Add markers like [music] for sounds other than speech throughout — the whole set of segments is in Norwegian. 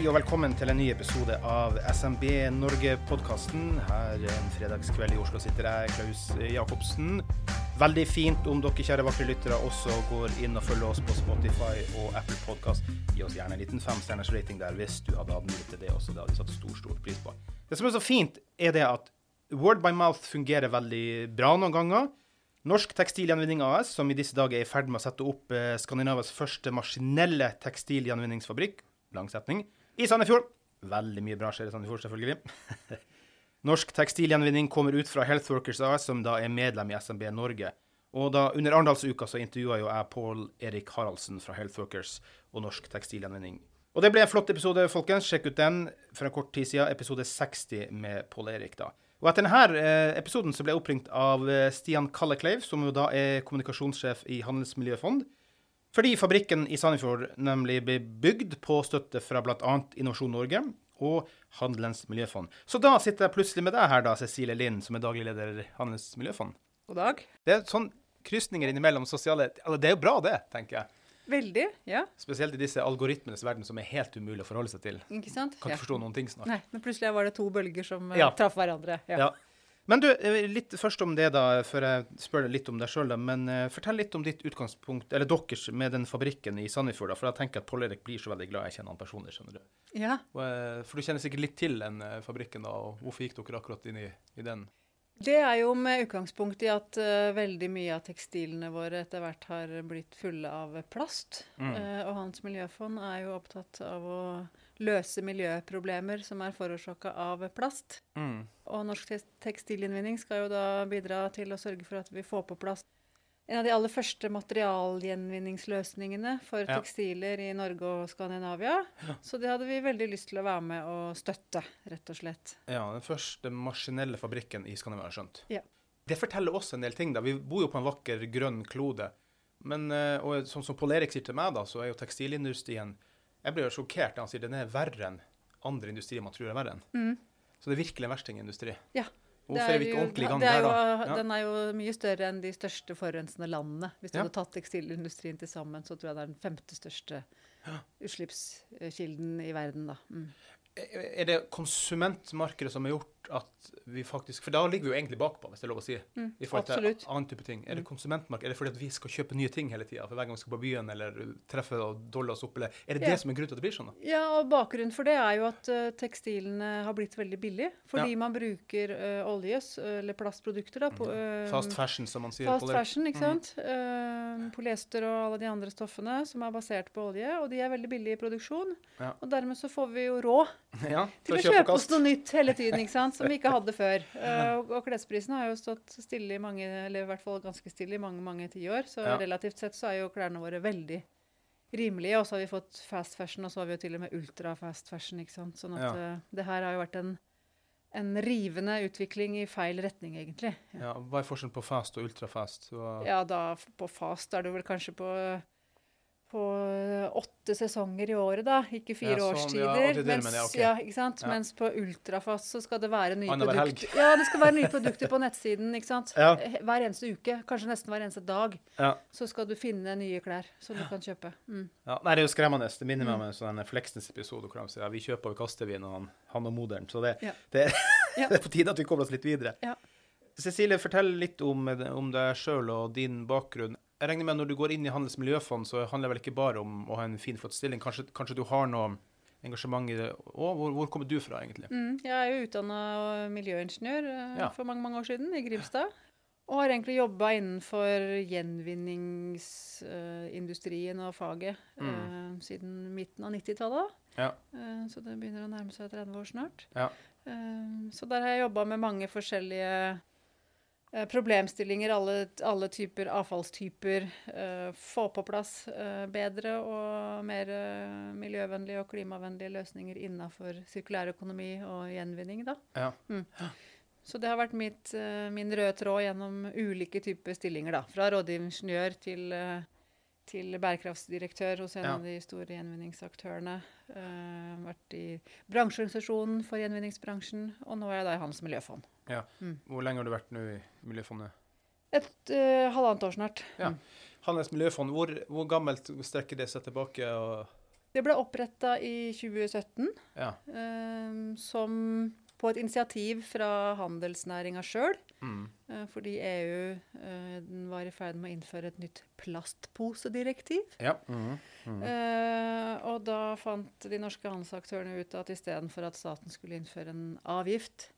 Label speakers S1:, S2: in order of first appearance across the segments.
S1: Hei og velkommen til en ny episode av SMB Norge-podkasten. Her en fredagskveld i Oslo sitter jeg, Klaus Jacobsen. Veldig fint om dere kjære vakre lyttere også går inn og følger oss på Spotify og Apple Podcast. Gi oss gjerne en liten femstjerners rating der hvis du hadde hatt mulighet til det også. Det hadde vi satt stor, stor pris på. Det som er så fint, er det at Word by Mouth fungerer veldig bra noen ganger. Norsk Tekstilgjenvinning AS, som i disse dager er i ferd med å sette opp eh, Skandinavias første maskinelle tekstilgjenvinningsfabrikk, lang setning, i Sandefjord. Veldig mye bra skjer i Sandefjord, selvfølgelig. [laughs] Norsk Tekstilgjenvinning kommer ut fra Healthworkers AS, som da er medlem i SMB Norge. Og da Under Arendalsuka så intervjua jo jeg Pål Erik Haraldsen fra Healthworkers og Norsk Tekstilgjenvinning. Og det ble en flott episode, folkens. Sjekk ut den for en kort tid siden. Episode 60 med Pål Erik, da. Og etter denne eh, episoden så ble jeg oppringt av eh, Stian Kallekleiv, som jo da er kommunikasjonssjef i Handelsmiljøfond. Fordi fabrikken i Sandefjord nemlig ble bygd på støtte fra bl.a. Innovasjon Norge og Handelens miljøfond. Så da sitter jeg plutselig med deg her, da, Cecilie Lind, som er daglig leder Handelens miljøfond.
S2: God dag.
S1: Det er sånn krysninger innimellom sosiale altså, Det er jo bra, det, tenker jeg.
S2: Veldig, ja.
S1: Spesielt i disse algoritmenes verden som er helt umulig å forholde seg til.
S2: Ikke sant?
S1: Kan ikke
S2: ja.
S1: forstå noen ting snart.
S2: Nei, men plutselig var det to bølger som eh,
S1: Ja.
S2: traff hverandre. Ja.
S1: Ja. Men du, eh, litt først om det, da, før jeg spør litt om deg sjøl. Men eh, fortell litt om ditt utgangspunkt, eller deres, med den fabrikken i Sandefjord. da, For jeg tenker at Pål Erik blir så veldig glad jeg kjenner han personlig. skjønner du.
S2: ja.
S1: Eh, For du kjenner sikkert litt til den fabrikken, da, og hvorfor gikk dere akkurat inn i, i den?
S2: Det er jo med utgangspunkt i at uh, veldig mye av tekstilene våre etter hvert har blitt fulle av plast.
S1: Mm.
S2: Uh, og Hans miljøfond er jo opptatt av å løse miljøproblemer som er forårsaka av plast.
S1: Mm.
S2: Og Norsk Tek- Tekstilinnvinning skal jo da bidra til å sørge for at vi får på plass en av de aller første materialgjenvinningsløsningene for
S1: Ja.
S2: tekstiler i Norge og Skandinavia. Så det hadde vi veldig lyst til å være med og støtte, rett og slett.
S1: Ja, den første maskinelle fabrikken i Skandinavia, har skjønt.
S2: Ja.
S1: Det forteller oss en del ting. da. Vi bor jo på en vakker, grønn klode. Men eh, og sånn som Pål Erik sier til meg, da, så er jo tekstilindustrien Jeg blir jo sjokkert når han sier den er verre enn andre industrier man tror er verre enn.
S2: Mm.
S1: Så det er virkelig en versting industri.
S2: Ja.
S1: Hvorfor er, vi ikke
S2: jo-
S1: ordentlig i gang
S2: er
S1: der, da? Ja.
S2: Den er jo mye større enn de største forurensende landene. Hvis du
S1: Ja.
S2: hadde tatt tekstilindustrien til sammen, så tror jeg det er den femte største utslippskilden i verden. da. Mm.
S1: Er det konsumentmarkedet som har gjort at vi faktisk For da ligger vi jo egentlig bakpå, hvis det er lov å si.
S2: Mm,
S1: i forhold til annen type ting. Er det
S2: Mm.
S1: konsumentmarked? Er det fordi at vi skal kjøpe nye ting hele tida? For hver gang vi skal på byen eller treffe og dolle oss opp, eller er det
S2: Ja.
S1: det som er grunnen til at det blir sånn? da?
S2: Ja, og bakgrunnen for det er jo at uh, tekstilene har blitt veldig billige. Fordi
S1: Ja.
S2: man bruker uh, oljes, s- eller plastprodukter, da. På, uh,
S1: Fast fashion, som man sier.
S2: fast
S1: Erik.
S2: fashion, ikke sant. Mm. Uh, polyester og alle de andre stoffene som er basert på olje. Og de er veldig billige i produksjon.
S1: Ja.
S2: Og dermed så får vi jo råd [laughs]
S1: Ja,
S2: til å kjøpe oss noe nytt hele tiden, ikke [laughs] sant, som vi ikke hadde før. [laughs] Eh, og, og klesprisen har jo stått stille i mange, eller i hvert fall ganske stille i mange mange tiår. Så
S1: Ja.
S2: relativt sett så er jo klærne våre veldig rimelige. Og så har vi fått fast fashion, og så har vi jo til og med ultra fast fashion. ikke sant. Sånn at
S1: Ja.
S2: eh, det her har jo vært en, en rivende utvikling i feil retning, egentlig. Ja,
S1: Hva er forskjellen på fast og ultrafast? Hva-
S2: ja da på fast er du vel kanskje på på eh, åtte sesonger i året, da. Ikke fire
S1: Ja, sånn,
S2: årstider.
S1: Ja, er det,
S2: mens,
S1: ja,
S2: ikke sant?
S1: Ja.
S2: mens på ultrafast så skal det være nye produkter. Ja, det skal være nye produkter på nettsiden. ikke sant? Eh, Hver eneste uke, kanskje nesten hver eneste dag,
S1: Ja.
S2: så skal du finne nye klær som du kan kjøpe. Mm.
S1: Ja, nei, det er jo skremmende. Det minner meg om en sånn Fleksnes-episode hvor de sier vi kjøper og kaster vin, og han, han og moderen. Så det, det, [laughs] det er på tide at vi kommer oss litt videre.
S2: Ja.
S1: Cecilie, fortell litt om, om deg sjøl og din bakgrunn. Jeg regner med at Når du går inn i Handels miljøfond, så handler det vel ikke bare om å ha en fin, flott stilling. Kanskje, kanskje du har noe engasjement i det òg? Hvor, hvor kommer du fra, egentlig?
S2: Mm. Jeg er jo utdanna miljøingeniør eh,
S1: Ja.
S2: for mange mange år siden, i Grimstad. Og har egentlig jobba innenfor gjenvinningsindustrien og faget
S1: Mm.
S2: uh, siden midten av 90-tallet.
S1: Ja.
S2: Uh, så det begynner å nærme seg 30 år snart.
S1: Ja.
S2: Uh, så der har jeg jobba med mange forskjellige problemstillinger, alle, alle typer avfallstyper. eh, få på plass eh, bedre og mer eh, miljøvennlige og klimavennlige løsninger innafor sirkulærøkonomi og gjenvinning. da.
S1: Ja.
S2: Mm. Så det har vært mitt, eh, min røde tråd gjennom ulike typer stillinger. da, Fra rådgivningsingeniør til, eh, til bærekraftsdirektør hos en
S1: Ja.
S2: av de store gjenvinningsaktørene. Eh, vært i bransjeorganisasjonen for gjenvinningsbransjen, og nå er jeg da i Handels miljøfond.
S1: Hvor lenge har du vært nå i Miljøfondet?
S2: Et uh, halvannet år snart.
S1: Ja.
S2: Mm.
S1: Handels miljøfond, hvor, hvor gammelt strekker det seg tilbake? Og,
S2: Det ble oppretta i 2017
S1: ja.
S2: um, som på et initiativ fra handelsnæringa sjøl.
S1: Mm.
S2: Uh, fordi EU uh, var i ferd med å innføre et nytt plastposedirektiv.
S1: Ja. Mm. Mm.
S2: Uh, og da fant de norske handelsaktørene ut at istedenfor at staten skulle innføre en avgift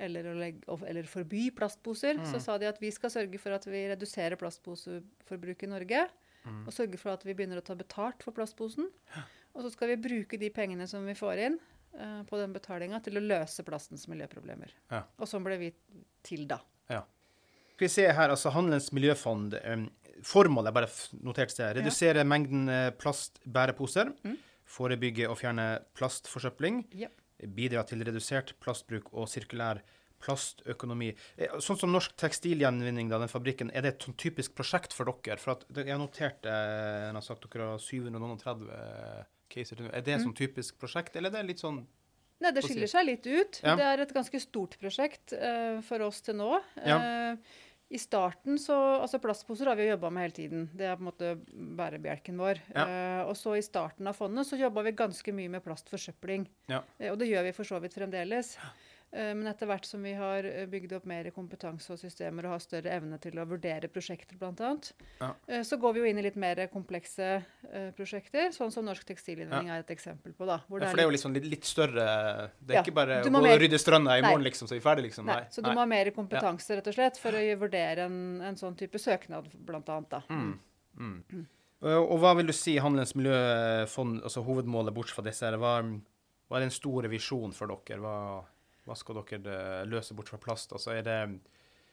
S2: eller, legge, eller forby plastposer,
S1: Mm.
S2: så sa de at vi skal sørge for at vi reduserer plastposeforbruket i Norge.
S1: Mm.
S2: Og sørge for at vi begynner å ta betalt for plastposen. Og så skal vi bruke de pengene som vi får inn uh, på den betalinga, til å løse plastens miljøproblemer.
S1: Ja.
S2: Og sånn ble vi til da.
S1: Skal vi se her, altså Handelens miljøfond. Um, formålet bare notert sted. Redusere mengden eh, plastbæreposer.
S2: Mm.
S1: Forebygge og fjerne plastforsøpling.
S2: Ja.
S1: Bidra til redusert plastbruk og sirkulær plastøkonomi. Eh, Sånn som Norsk Tekstilgjenvinning, da, den fabrikken, er det et sånn typisk prosjekt for dere? For at jeg har notert eh, har sagt dere har 730 eh, caser. Er det et
S2: Mm.
S1: sånn typisk prosjekt, eller er det litt sånn
S2: Nei, det skiller seg litt ut.
S1: Ja.
S2: Det er et ganske stort prosjekt eh, for oss til nå.
S1: Ja.
S2: Eh, I starten så Altså plastposer har vi jo jobba med hele tiden. Det er på en måte bærebjelken vår.
S1: Ja.
S2: Uh, og så i starten av fondet så jobba vi ganske mye med plastforsøpling.
S1: Ja.
S2: Uh, og det gjør vi for så vidt fremdeles. Eh, men etter hvert som vi har eh, bygd opp mer kompetanse og systemer og har større evne til å vurdere prosjekter bl.a.,
S1: Ja.
S2: eh, så går vi jo inn i litt mer komplekse eh, prosjekter, sånn som Norsk Tekstilinnvending er et eksempel på. da.
S1: Ja, For det er jo liksom litt, litt større Det er
S2: Ja,
S1: ikke bare å
S2: mer-
S1: rydde stranda i morgen, liksom, så er vi ferdig, liksom.
S2: Nei, så du må ha mer kompetanse rett og slett, for å vurdere en, en sånn type søknad, annet. Da.
S1: Mm. Mm. Og, og hva vil du si Handelens miljøfond, altså hovedmålet bortsett fra disse hva, hva er den store visjonen for dere? Hva, hva skal dere eh, løse bortsett fra plast? Altså er det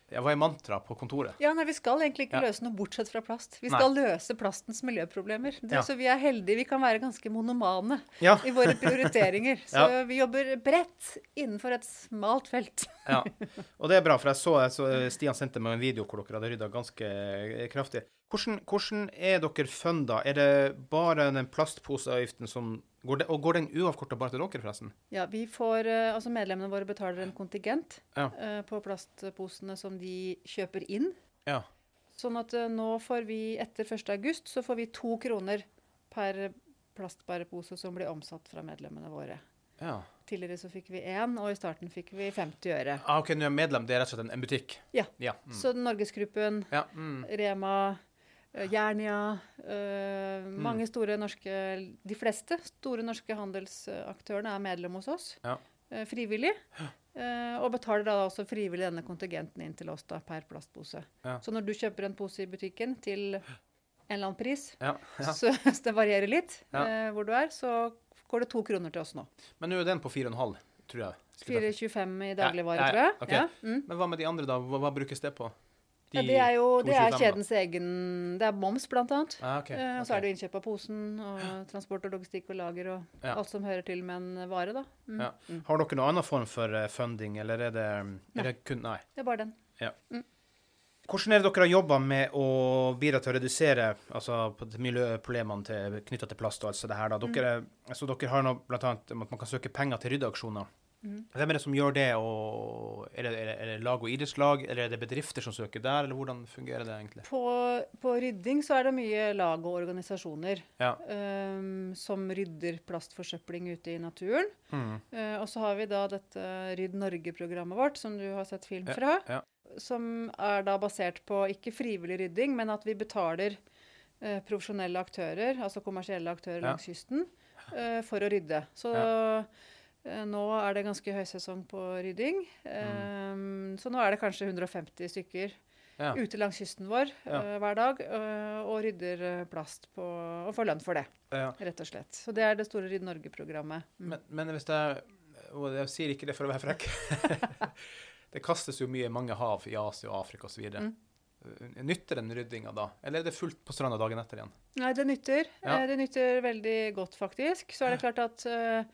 S1: ja, Hva er mantraet på kontoret?
S2: Ja, nei, Vi skal egentlig ikke løse noe bortsett fra plast. Vi
S1: Nei.
S2: skal løse plastens miljøproblemer. Det,
S1: Ja.
S2: Så vi er heldige. Vi kan være ganske monomane
S1: Ja.
S2: i våre prioriteringer. [laughs] Så
S1: Ja.
S2: vi jobber bredt innenfor et smalt felt.
S1: ja. Og det er bra, for jeg så, så eh, Stian sendte meg en video hvor dere hadde rydda ganske eh, kraftig. Hvordan, hvordan er dere funda? Er det bare den plastposeavgiften som går det, Og går den uavkorta bare til dere, forresten?
S2: Ja, vi får, eh, altså Medlemmene våre betaler en kontingent
S1: Ja.
S2: uh, på plastposene som de kjøper inn.
S1: Ja.
S2: Sånn at uh, nå får vi etter 1. august så får vi to kroner per plastbærepose som blir omsatt fra medlemmene våre.
S1: ja.
S2: Tidligere så fikk vi én, og i starten fikk vi 50 øre.
S1: Ah, OK, nå er medlem. Det er rett og slett en, butikk?
S2: Ja.
S1: ja. Mm.
S2: Så Norgesgruppen,
S1: ja. Mm.
S2: Rema, Jernia eh, Mange store norske De fleste store norske handelsaktørene er medlem hos oss.
S1: Ja.
S2: eh, frivillig. eh, og betaler da også frivillig denne kontingenten inn til oss da, per plastpose.
S1: Ja.
S2: Så når du kjøper en pose i butikken til en eller annen pris,
S1: Ja. ja.
S2: så [laughs] det varierer litt eh, hvor du er, så går det to kroner til oss nå.
S1: Men nå er den på 4,5, tror jeg. Skal jeg ta-
S2: 4,25 i dagligvare, tror jeg.
S1: Okay.
S2: Ja, mm.
S1: Men hva med de andre, da? Hva, hva brukes det på?
S2: Ja, det er jo det er kjedens egen Det er moms, blant annet.
S1: Ah, okay,
S2: okay. og så er det innkjøp av posen og transport og logistikk og lager og
S1: Ja.
S2: alt som hører til med en vare, da. Mm.
S1: Ja.
S2: Mm.
S1: Har dere noen annen form for eh, funding, eller er det,
S2: Nei.
S1: er det kun Nei.
S2: Det er bare den.
S1: Hvordan er det dere har jobba med å bidra til å redusere altså, på miljøproblemene knytta til plast og alt så det her? Da? Dere, altså, dere har nå om at man kan søke penger til ryddeaksjoner.
S2: Mhm.
S1: Hvem er det som gjør det? Og er, det, er, det, er det lag og idrettslag, eller er det bedrifter som søker der, eller hvordan fungerer det egentlig?
S2: På, på rydding så er det mye lag og organisasjoner
S1: Ja.
S2: um, som rydder plastforsøpling ute i naturen.
S1: Mm.
S2: Uh, og så har vi da dette Rydd Norge-programmet vårt, som du har sett film fra.
S1: ja.
S2: Som er da basert på ikke frivillig rydding, men at vi betaler uh, profesjonelle aktører, altså kommersielle aktører
S1: Ja.
S2: langs kysten, uh, for å rydde. Så nå er det ganske høysesong på rydding.
S1: Mm.
S2: Eh, Så nå er det kanskje 150 stykker
S1: Ja.
S2: ute langs kysten vår
S1: Ja.
S2: eh, hver dag eh, og rydder eh, plast på, og får lønn for det,
S1: Ja.
S2: rett og slett. Så det er det store Rydd Norge-programmet. Mm.
S1: Men, men hvis jeg Og jeg sier ikke det for å være frekk. [laughs] det kastes jo mye i mange hav i Asia og Afrika osv.
S2: Mm.
S1: Uh, Nytter den ryddinga da, eller er det fullt på stranda dagen etter igjen?
S2: Nei, det nytter.
S1: Ja.
S2: Eh, Det nytter veldig godt, faktisk. Så er det klart at eh, eh,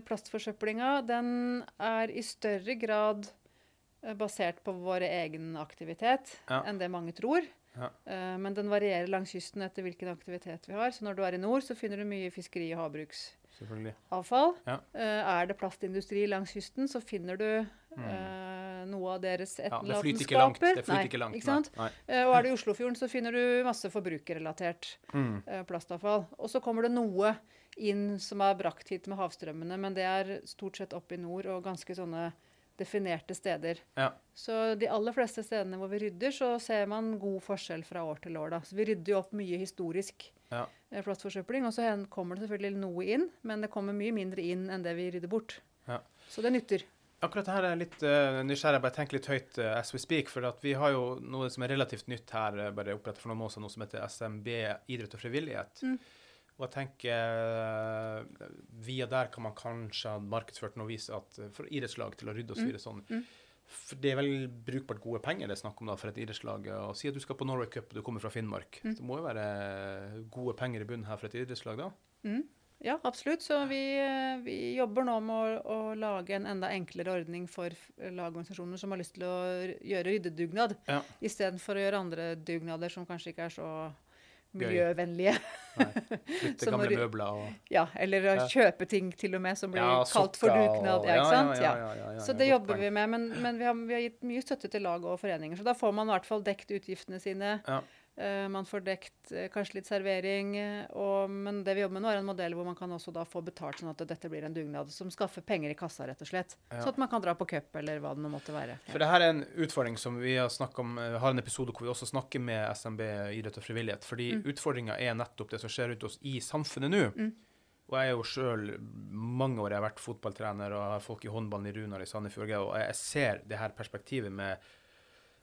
S2: plastforsøplinga, den er i større grad eh, basert på vår egen aktivitet
S1: Ja.
S2: enn det mange tror.
S1: Ja.
S2: Eh, Men den varierer langs kysten etter hvilken aktivitet vi har. Så når du er i nord, så finner du mye fiskeri- og havbruksavfall.
S1: Ja.
S2: Eh, Er det plastindustri langs kysten, så finner du
S1: Mm.
S2: eh, noe av deres
S1: Ja, det flyter ikke langt. flyter
S2: Nei,
S1: ikke
S2: sant?
S1: Nei.
S2: Eh, Og er det i Oslofjorden, så finner du masse forbrukerrelatert
S1: Mm.
S2: eh, plastavfall. Og så kommer det noe inn som er brakt hit med havstrømmene, men det er stort sett oppe i nord og ganske sånne definerte steder.
S1: Ja.
S2: Så de aller fleste stedene hvor vi rydder, så ser man god forskjell fra år til år. Da. Så vi rydder jo opp mye historisk
S1: Ja.
S2: eh, plastforsøpling, og så kommer det selvfølgelig noe inn, men det kommer mye mindre inn enn det vi rydder bort.
S1: Ja.
S2: Så det nytter.
S1: Akkurat her er jeg litt uh, nysgjerrig. Bare tenk litt høyt uh, as we speak. For at vi har jo noe som er relativt nytt her, uh, bare opprettet for noen måneder siden, noe som heter SMB idrett og frivillighet.
S2: Mm.
S1: Og jeg tenker uh, via der kan man kanskje ha markedsført noe vis at uh, for idrettslag til å rydde og styre sånn.
S2: Mm.
S1: For det er vel brukbart gode penger det er snakk om da for et idrettslag. Å si at du skal på Norway Cup og du kommer fra Finnmark.
S2: Mm.
S1: Det må jo være gode penger i bunnen her for et idrettslag da?
S2: Mm. Ja, absolutt. Så vi, eh, vi jobber nå med å, å lage en enda enklere ordning for f- lag og organisasjoner som har lyst til å gjøre ryddedugnad,
S1: Ja.
S2: istedenfor å gjøre andre dugnader som kanskje ikke er så. Miljøvennlige.
S1: Nei. Flytte [laughs] gamle
S2: du-
S1: møbler og
S2: Ja, eller
S1: Ja.
S2: kjøpe ting til og med som blir
S1: Ja,
S2: kalt for dugnad.
S1: og-
S2: Ja, ikke sant?
S1: Ja,
S2: Så det jobber vi med, men, men vi, har, vi har gitt mye støtte til lag og foreninger. Så da får man i hvert fall dekt utgiftene sine.
S1: Ja.
S2: Eh, man får dekt eh, kanskje litt servering. eh, Og, men det vi jobber med nå, er en modell hvor man kan også da få betalt, sånn at dette blir en dugnad som skaffer penger i kassa, rett og slett.
S1: Ja.
S2: Sånn at man kan dra på cup eller hva det nå måtte være.
S1: For det her er en utfordring som vi har snakket om, vi har en episode hvor vi også snakker med SMB idrett og frivillighet. Fordi
S2: Mm.
S1: utfordringa er nettopp det som skjer rundt oss i samfunnet nå.
S2: Mm.
S1: Og jeg er jo sjøl mange år jeg har vært fotballtrener og har folk i håndballen i Runar i Sandefjord. Og jeg ser det her perspektivet med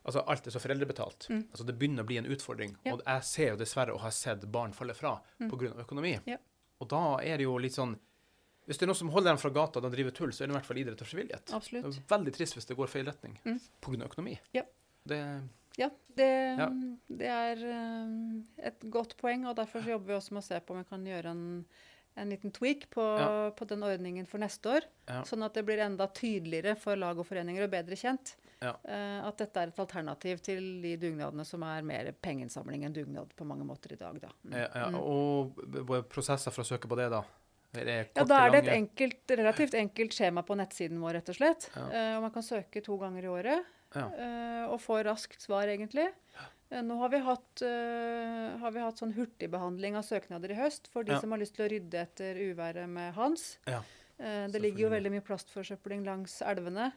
S1: Altså, alt er så foreldrebetalt.
S2: Mm.
S1: Altså, det begynner å bli en utfordring.
S2: Ja.
S1: Og jeg ser jo dessverre og har sett barn falle fra
S2: Mm.
S1: pga. økonomi.
S2: Ja.
S1: Og da er det jo litt sånn Hvis det er noe som holder dem fra gata og de driver tull, så er det i hvert fall idrett og frivillighet.
S2: Absolutt.
S1: Det er veldig trist hvis det går feil retning
S2: Mm.
S1: pga. økonomi.
S2: Ja.
S1: Det,
S2: Ja, det,
S1: Ja.
S2: det er eh, et godt poeng, og derfor jobber vi også med å se på om vi kan gjøre en, en liten tweak på,
S1: Ja.
S2: på den ordningen for neste år.
S1: Ja.
S2: Sånn at det blir enda tydeligere for lag og foreninger og bedre kjent
S1: Ja.
S2: eh, at dette er et alternativ til de dugnadene som er mer pengeinnsamling enn dugnad på mange måter i dag. Da. Mm.
S1: ja, ja,
S2: Mm.
S1: og prosesser for å søke på det, da? Er det
S2: Ja, da er det et enkelt, relativt enkelt skjema på nettsiden vår, rett og slett. Eh, og man kan søke to ganger i året
S1: Ja.
S2: eh, og få raskt svar, egentlig. Nå har vi hatt, har vi hatt sånn hurtigbehandling av søknader i høst for de som har lyst til å rydde etter uværet med Hans.
S1: Ja,
S2: det ligger jo veldig mye plastforsøpling langs elvene.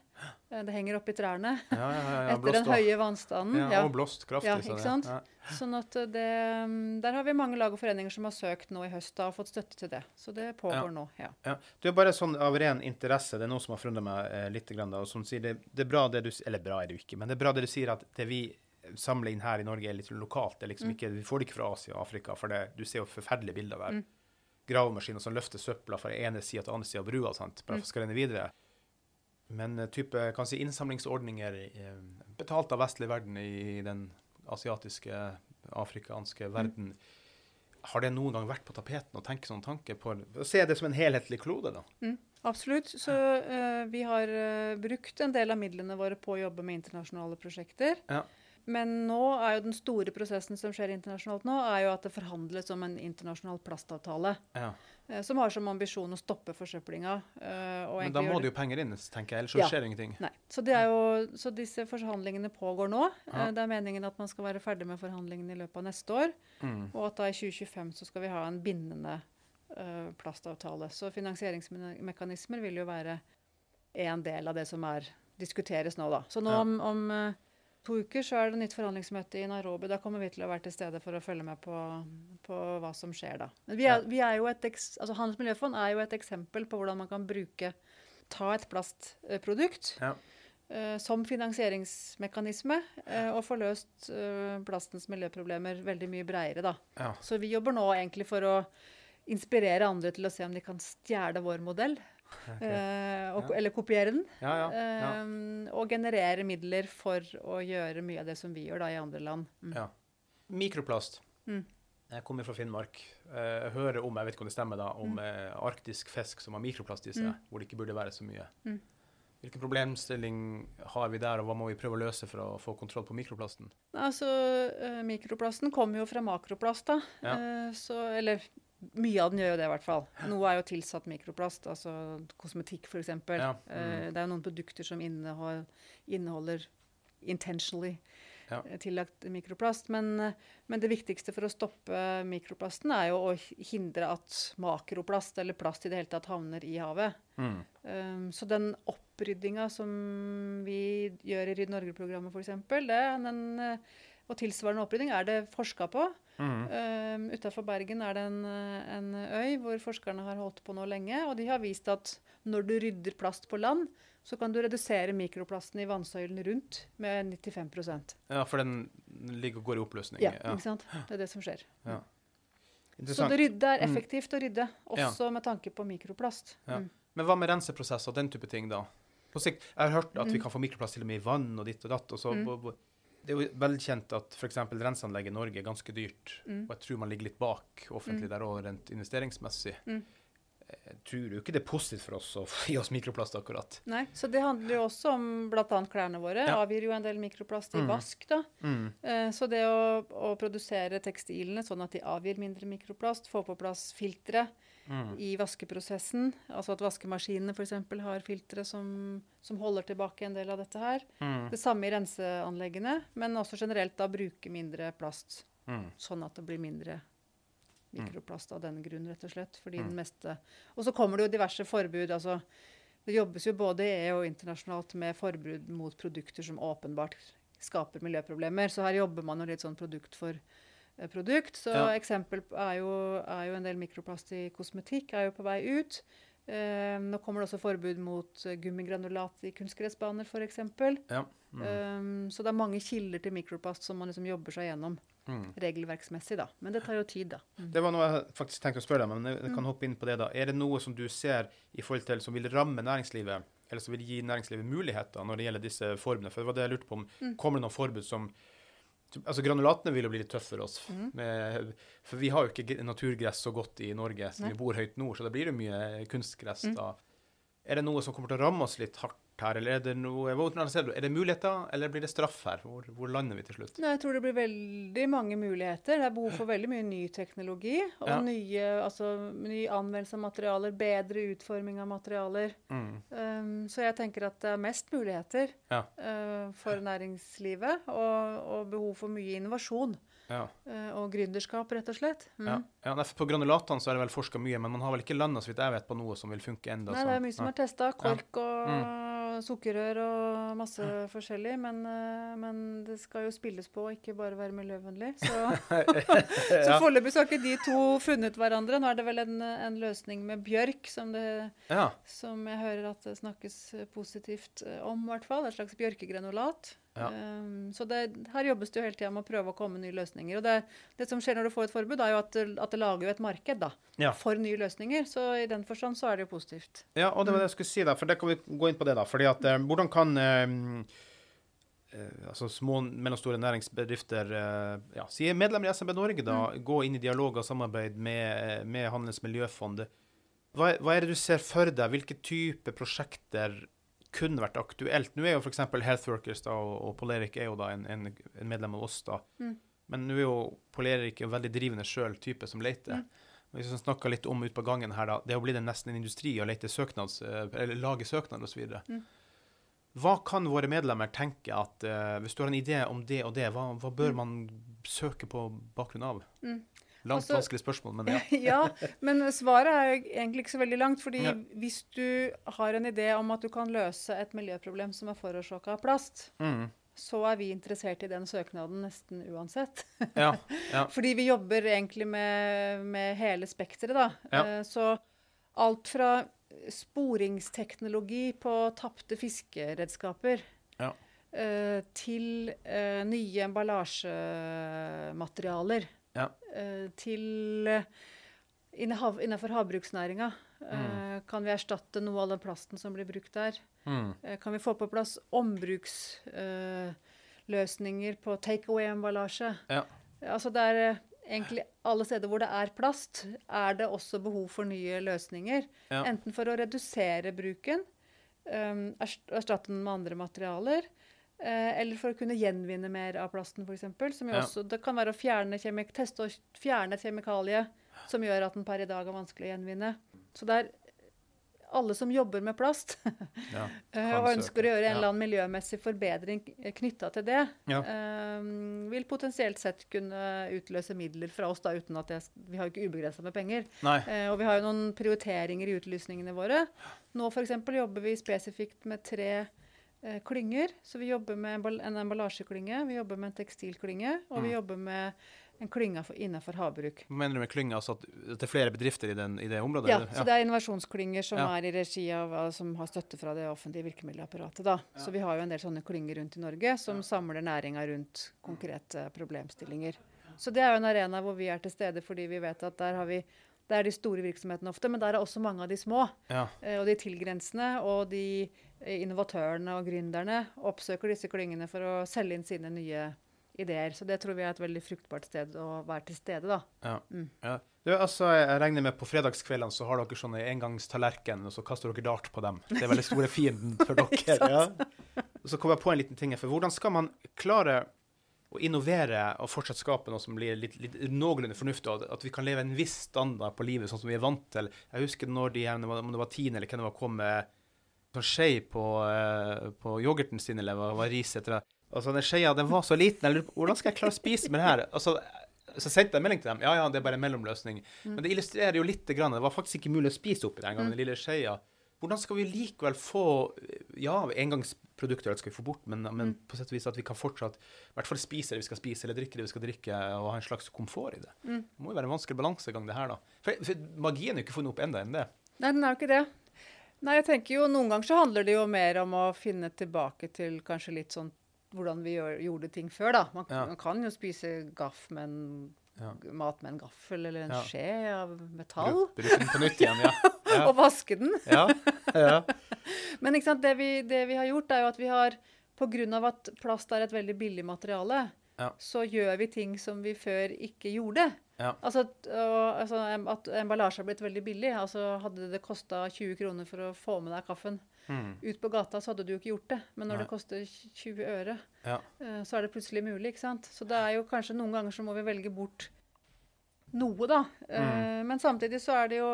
S2: Eh, det henger oppi trærne
S1: ja, ja, ja, ja
S2: etter den
S1: blåst
S2: høye vannstanden.
S1: Ja,
S2: Ja.
S1: og blåst kraftig.
S2: Ja, ikke sant? Sånn at eh, det, mm, Der har vi mange lag og foreninger som har søkt nå i høst da, og fått støtte til det. Så det pågår nå. ja.
S1: Ja. Du er bare sånn av ren interesse, det er noe som har forundret meg eh, litt, grann, da, og som sier det, det er bra det du Eller bra er det jo ikke, men det er bra det du sier at det vi samler inn her i Norge, er litt lokalt. Det er liksom
S2: Mm.
S1: ikke, vi får det ikke fra Asia og Afrika, for det, du ser jo forferdelige bilder der.
S2: Mm.
S1: Gravemaskiner som løfter søpla fra ene sida til andre sida av brua, sant? bare
S2: Mm.
S1: for å videre. Men eh, type kan si, innsamlingsordninger eh, betalt av vestlig verden i den asiatiske, afrikanske verden, har det noen gang vært på tapeten å tenke sånn tanke på Å se det som en helhetlig klode, da?
S2: Mm, absolutt. Så uh, vi har uh, brukt en del av midlene våre på å jobbe med internasjonale prosjekter.
S1: Ja.
S2: Men nå er jo den store prosessen som skjer internasjonalt nå, er jo at det forhandles om en internasjonal plastavtale.
S1: Ja.
S2: eh, som har som ambisjon å stoppe forsøplinga. eh,
S1: Men da må det jo penger inn, tenker jeg, ellers så
S2: Ja.
S1: skjer ingenting.
S2: Nei. Så, det jo, så disse forhandlingene pågår nå.
S1: Ja.
S2: Eh, Det er meningen at man skal være ferdig med forhandlingene i løpet av neste år.
S1: Mm.
S2: Og at da i 2025 så skal vi ha en bindende uh, plastavtale. Så finansieringsmekanismer vil jo være en del av det som er, diskuteres nå, da. Så nå
S1: Ja.
S2: om, om to uker så er det nytt forhandlingsmøte i Nairobi. Da kommer vi til å være til stede for å følge med på, på hva som skjer da. Men vi er, vi er jo et, eks- altså Handels miljøfond er jo et eksempel på hvordan man kan bruke Ta et plastprodukt
S1: Ja.
S2: uh, som finansieringsmekanisme uh, og få løst uh, plastens miljøproblemer veldig mye bredere, da.
S1: Ja.
S2: Så vi jobber nå egentlig for å inspirere andre til å se om de kan stjele vår modell. Eh, og,
S1: Ja.
S2: Eller kopiere den.
S1: Ja, ja,
S2: eh, og generere midler for å gjøre mye av det som vi gjør da i andre land. Mm.
S1: Ja. Mikroplast.
S2: Mm.
S1: Jeg kommer fra Finnmark. Eh, Jeg hører om jeg vet ikke om det stemmer da, om
S2: Mm.
S1: eh, arktisk fisk som har mikroplast i seg,
S2: Mm.
S1: hvor det ikke burde være så mye.
S2: Mm.
S1: Hvilken problemstilling har vi der, og hva må vi prøve å løse for å få kontroll på mikroplasten?
S2: Altså, eh, Mikroplasten kommer jo fra makroplast, da. Så, eller mye av den gjør jo det, i hvert fall. Noe er jo tilsatt mikroplast, altså kosmetikk f.eks.
S1: Ja,
S2: Eh,
S1: mm.
S2: det er jo noen produkter som inneholder, intentionally
S1: Ja.
S2: eh, tillagt mikroplast. Men, eh, men det viktigste for å stoppe mikroplasten er jo å hindre at makroplast, eller plast i det hele tatt, havner i havet.
S1: Mm.
S2: Um, så den oppryddinga som vi gjør i Rydd Norge-programmet f.eks., den eh, og tilsvarende opprydding er det forska på.
S1: Mm.
S2: Um, Utafor Bergen er det en, en øy hvor forskerne har holdt på nå lenge. Og de har vist at når du rydder plast på land, så kan du redusere mikroplasten i vannsøylen rundt med 95%
S1: Ja, for den ligger og går i oppløsning.
S2: Ja, ikke sant? Det er det som skjer.
S1: Ja.
S2: Så det, rydde er
S1: Mm.
S2: effektivt å rydde, også med tanke på mikroplast.
S1: Ja.
S2: Mm.
S1: Men hva med renseprosesser og den type ting, da? På sikt, Jeg har hørt at vi
S2: Mm.
S1: kan få mikroplast til og med i vann og ditt og datt. Og så,
S2: Mm.
S1: Det er jo velkjent at f.eks. renseanlegg i Norge er ganske dyrt.
S2: Mm.
S1: Og jeg tror man ligger litt bak offentlig
S2: Mm.
S1: der òg, rent investeringsmessig.
S2: Mm.
S1: Jeg tror jo ikke det er positivt for oss å [laughs] gi oss mikroplast, akkurat.
S2: Nei, så det handler jo også om bl.a. klærne våre.
S1: Ja.
S2: Avgir jo en del mikroplast i
S1: Mm.
S2: vask, da.
S1: Mm.
S2: Eh, Så det å, å produsere tekstilene sånn at de avgir mindre mikroplast, få på plass filtre
S1: Mm.
S2: i vaskeprosessen, altså at vaskemaskinene f.eks. har filtre som, som holder tilbake en del av dette her.
S1: Mm.
S2: Det samme i renseanleggene, men også generelt da bruke mindre plast,
S1: Mm.
S2: sånn at det blir mindre mikroplast av den grunn, rett og slett. Fordi
S1: Mm.
S2: den meste Og så kommer det jo diverse forbud. altså Det jobbes jo både i EU og internasjonalt med forbud mot produkter som åpenbart skaper miljøproblemer. Så her jobber man jo litt sånn produkt for produkt. Så
S1: Ja.
S2: eksempel er jo, er jo en del mikroplast i kosmetikk er jo på vei ut. Eh, nå kommer det også forbud mot eh, gummigranulat i kunstgressbaner f.eks.
S1: Ja. Mm.
S2: Um, så det er mange kilder til mikroplast som man liksom jobber seg gjennom
S1: Mm.
S2: regelverksmessig. da. Men det tar jo tid, da. Mm.
S1: Det var noe jeg faktisk tenkte å spørre deg men jeg kan hoppe inn på det da. Er det noe som du ser i forhold til som vil ramme næringslivet, eller som vil gi næringslivet muligheter når det gjelder disse formene? For det var det jeg lurte på om.
S2: Mm.
S1: Kommer det noen forbud som Altså Granulatene vil jo bli litt tøffe for oss.
S2: Mm.
S1: Med, for vi har jo ikke naturgress så godt i Norge, så
S2: Nei.
S1: vi bor høyt nord, så da blir det mye kunstgress.
S2: Mm.
S1: da. Er det noe som kommer til å ramme oss litt hardt her, eller er det noe? Er det muligheter, eller blir det straff her? Hvor, hvor lander vi til slutt?
S2: Nei, jeg tror det blir veldig mange muligheter. Det er behov for veldig mye ny teknologi. Og
S1: Ja.
S2: nye, altså, ny anvendelse av materialer, bedre utforming av materialer.
S1: Mm.
S2: Um, så jeg tenker at det er mest muligheter
S1: Ja.
S2: uh, for næringslivet. Og, og behov for mye innovasjon
S1: Ja.
S2: uh, og gründerskap, rett og slett. Mm.
S1: Ja. ja På granulatene så er det vel forska mye, men man har vel ikke landa så vidt jeg vet, på noe som vil funke enda.
S2: Nei, det er mye som er testa. Kork og
S1: Mm.
S2: Sukkerrør og masse forskjellig. Men, uh, men det skal jo spilles på, ikke bare være miljøvennlig. Så, [laughs] så
S1: ja.
S2: foreløpig har ikke de to funnet hverandre. Nå er det vel en, en løsning med bjørk, som, det,
S1: ja.
S2: som jeg hører at det snakkes eh, positivt eh, om, i hvert fall. Et slags bjørkegranulat.
S1: Ja.
S2: Um, så det, her jobbes det jo hele tida med å prøve å komme med nye løsninger. Og det, det som skjer når du får et forbud, er jo at, at det lager jo et marked da,
S1: Ja.
S2: for nye løsninger. Så i den forstand så er det jo positivt.
S1: ja, og det var det jeg skulle si, da, for det kan vi gå inn på det. da, fordi at eh, Hvordan kan eh, eh, altså små mellomstore næringsbedrifter eh, ja, si er medlemmer i SMB Norge, da, gå inn i dialog og samarbeid med, med Handels miljøfond. Hva, hva er det du ser for deg? Hvilke type prosjekter kunne vært aktuelt? Nå er jo f.eks. Healthworkers da, og, og Poleric er jo da en, en, en medlem av oss. da.
S2: Mm.
S1: Men nå er jo Poleric en veldig drivende sjøl type som leter.
S2: Mm.
S1: Hvis vi snakker litt om ut på gangen her, da, det jo blitt nesten en industri å lete søknads, eh, eller lage søknad osv.
S2: Mm.
S1: Hva kan våre medlemmer tenke at uh, Hvis du har en idé om det og det, hva, hva bør
S2: Mm.
S1: man søke på bakgrunn av?
S2: Mm.
S1: Langt
S2: Altså-
S1: vanskelig spørsmål, men ja. [laughs]
S2: ja, men svaret er egentlig ikke så veldig langt. fordi
S1: Ja.
S2: hvis du har en idé om at du kan løse et miljøproblem som er forårsaka av plast,
S1: Mm.
S2: så er vi interessert i den søknaden nesten uansett.
S1: ja. Ja. [laughs]
S2: Fordi vi jobber egentlig med, med hele spekteret, da. Eh, Så alt fra sporingsteknologi på tapte fiskeredskaper
S1: Ja.
S2: eh, til uh, nye emballasjematerialer.
S1: Ja.
S2: eh, til eh, Innenfor havbruksnæringa mm. kan vi erstatte noe av den plasten som blir brukt der.
S1: Mm.
S2: Eh, kan vi få på plass ombruksløsninger på take away-emballasje?
S1: Ja.
S2: Altså det er eh, egentlig alle steder hvor det er plast, er det også behov for nye løsninger.
S1: Ja.
S2: Enten for å redusere bruken, erstatte den med andre materialer, eh, eller for å kunne gjenvinne mer av plasten, f.eks. Som jo også, det kan være å fjerne kjemik teste å fjerne et kjemikalie som gjør at den per i dag er vanskelig å gjenvinne. Så det er alle som jobber med plast, [laughs]
S1: Ja.
S2: eh, og ønsker å gjøre en
S1: ja.
S2: eller annen miljømessig forbedring knytta til det,
S1: Ja.
S2: um, vil potensielt sett kunne utløse midler fra oss, da, uten at jeg, vi har ikke ubegrensa med penger. Eh, og vi har jo noen prioriteringer i utlysningene våre. Nå f.eks. jobber vi spesifikt med tre eh, klynger. Så vi jobber med en emballasjeklynge, vi jobber med en tekstilklynge, og vi
S1: Mm.
S2: jobber med en klynge innenfor havbruk.
S1: Hva mener du med klynge? Altså at det er flere bedrifter i, den, i det området?
S2: Ja,
S1: ja,
S2: så det er innovasjonsklynger som
S1: Ja.
S2: er i regi av som har støtte fra det offentlige virkemiddelapparatet. Da. Så vi har jo en del sånne klynger rundt i Norge som samler næringa rundt konkrete problemstillinger. Så det er jo en arena hvor vi er til stede fordi vi vet at der har vi det er de store virksomhetene ofte, men der er også mange av de små.
S1: Ja.
S2: Eh, Og de tilgrensende og de innovatørene og gründerne oppsøker disse klyngene for å selge inn sine nye ideer. Så det tror vi er et veldig fruktbart sted å være til stede, da.
S1: Ja.
S2: Mm.
S1: ja. Du, altså, jeg regner med på fredagskveldene så har dere sånne engangstallerken, og så kaster dere dart på dem. Det er veldig store fienden for [laughs] dere. ja. Og så kom jeg på en liten ting her, for hvordan skal man klare å innovere og fortsatt skape noe som blir litt, litt noenlunde fornuftig, og at vi kan leve en viss standard på livet sånn som vi er vant til. Jeg husker når de om det var Tine eller hvem det var, kom med sånn skje på, uh, på yoghurten sin, eller hva var ris etter det. Altså, den skeia, den var så liten. Eller, hvordan skal jeg klare å spise med det her? Altså, så sendte jeg melding til dem. Ja, ja, det er bare en mellomløsning. Men det illustrerer jo litt. Grann. Det var faktisk ikke mulig å spise oppi den gangen, den lille skeia. Hvordan skal vi likevel få Ja, engangsprodukter skal vi få bort, men, men på sett og vis at vi kan fortsatt i hvert fall spise det vi skal spise, eller drikke det vi skal drikke, og ha en slags komfort i det. Det må jo være en vanskelig balansegang, det her, da. For, for magien er jo ikke funnet opp enda enn det.
S2: Nei, den er jo ikke det. Nei, jeg tenker jo Noen ganger så handler det jo mer om å finne tilbake til kanskje litt sånn hvordan vi gjør, gjorde ting før, da. Man,
S1: Ja.
S2: man kan jo spise gaff med en,
S1: Ja.
S2: mat med en gaffel eller en
S1: Ja.
S2: skje av metall.
S1: Bruk, bruke den på nytt igjen, [laughs] ja.
S2: Og vaske den.
S1: Ja. ja. [laughs]
S2: Men det, vi, det vi har gjort, er jo at vi har Pga. at plast er et veldig billig materiale,
S1: Ja.
S2: så gjør vi ting som vi før ikke gjorde.
S1: Ja.
S2: Altså, og, altså at emballasje har blitt veldig billig. Altså Hadde det kosta 20 kroner for å få med deg kaffen
S1: Mm.
S2: ut på gata, så hadde du jo ikke gjort det. Men når
S1: Nei.
S2: det koster 20 øre,
S1: Ja.
S2: eh, så er det plutselig mulig. ikke sant? Så det er jo kanskje noen ganger så må vi velge bort noe, da.
S1: Mm.
S2: Men samtidig så er det jo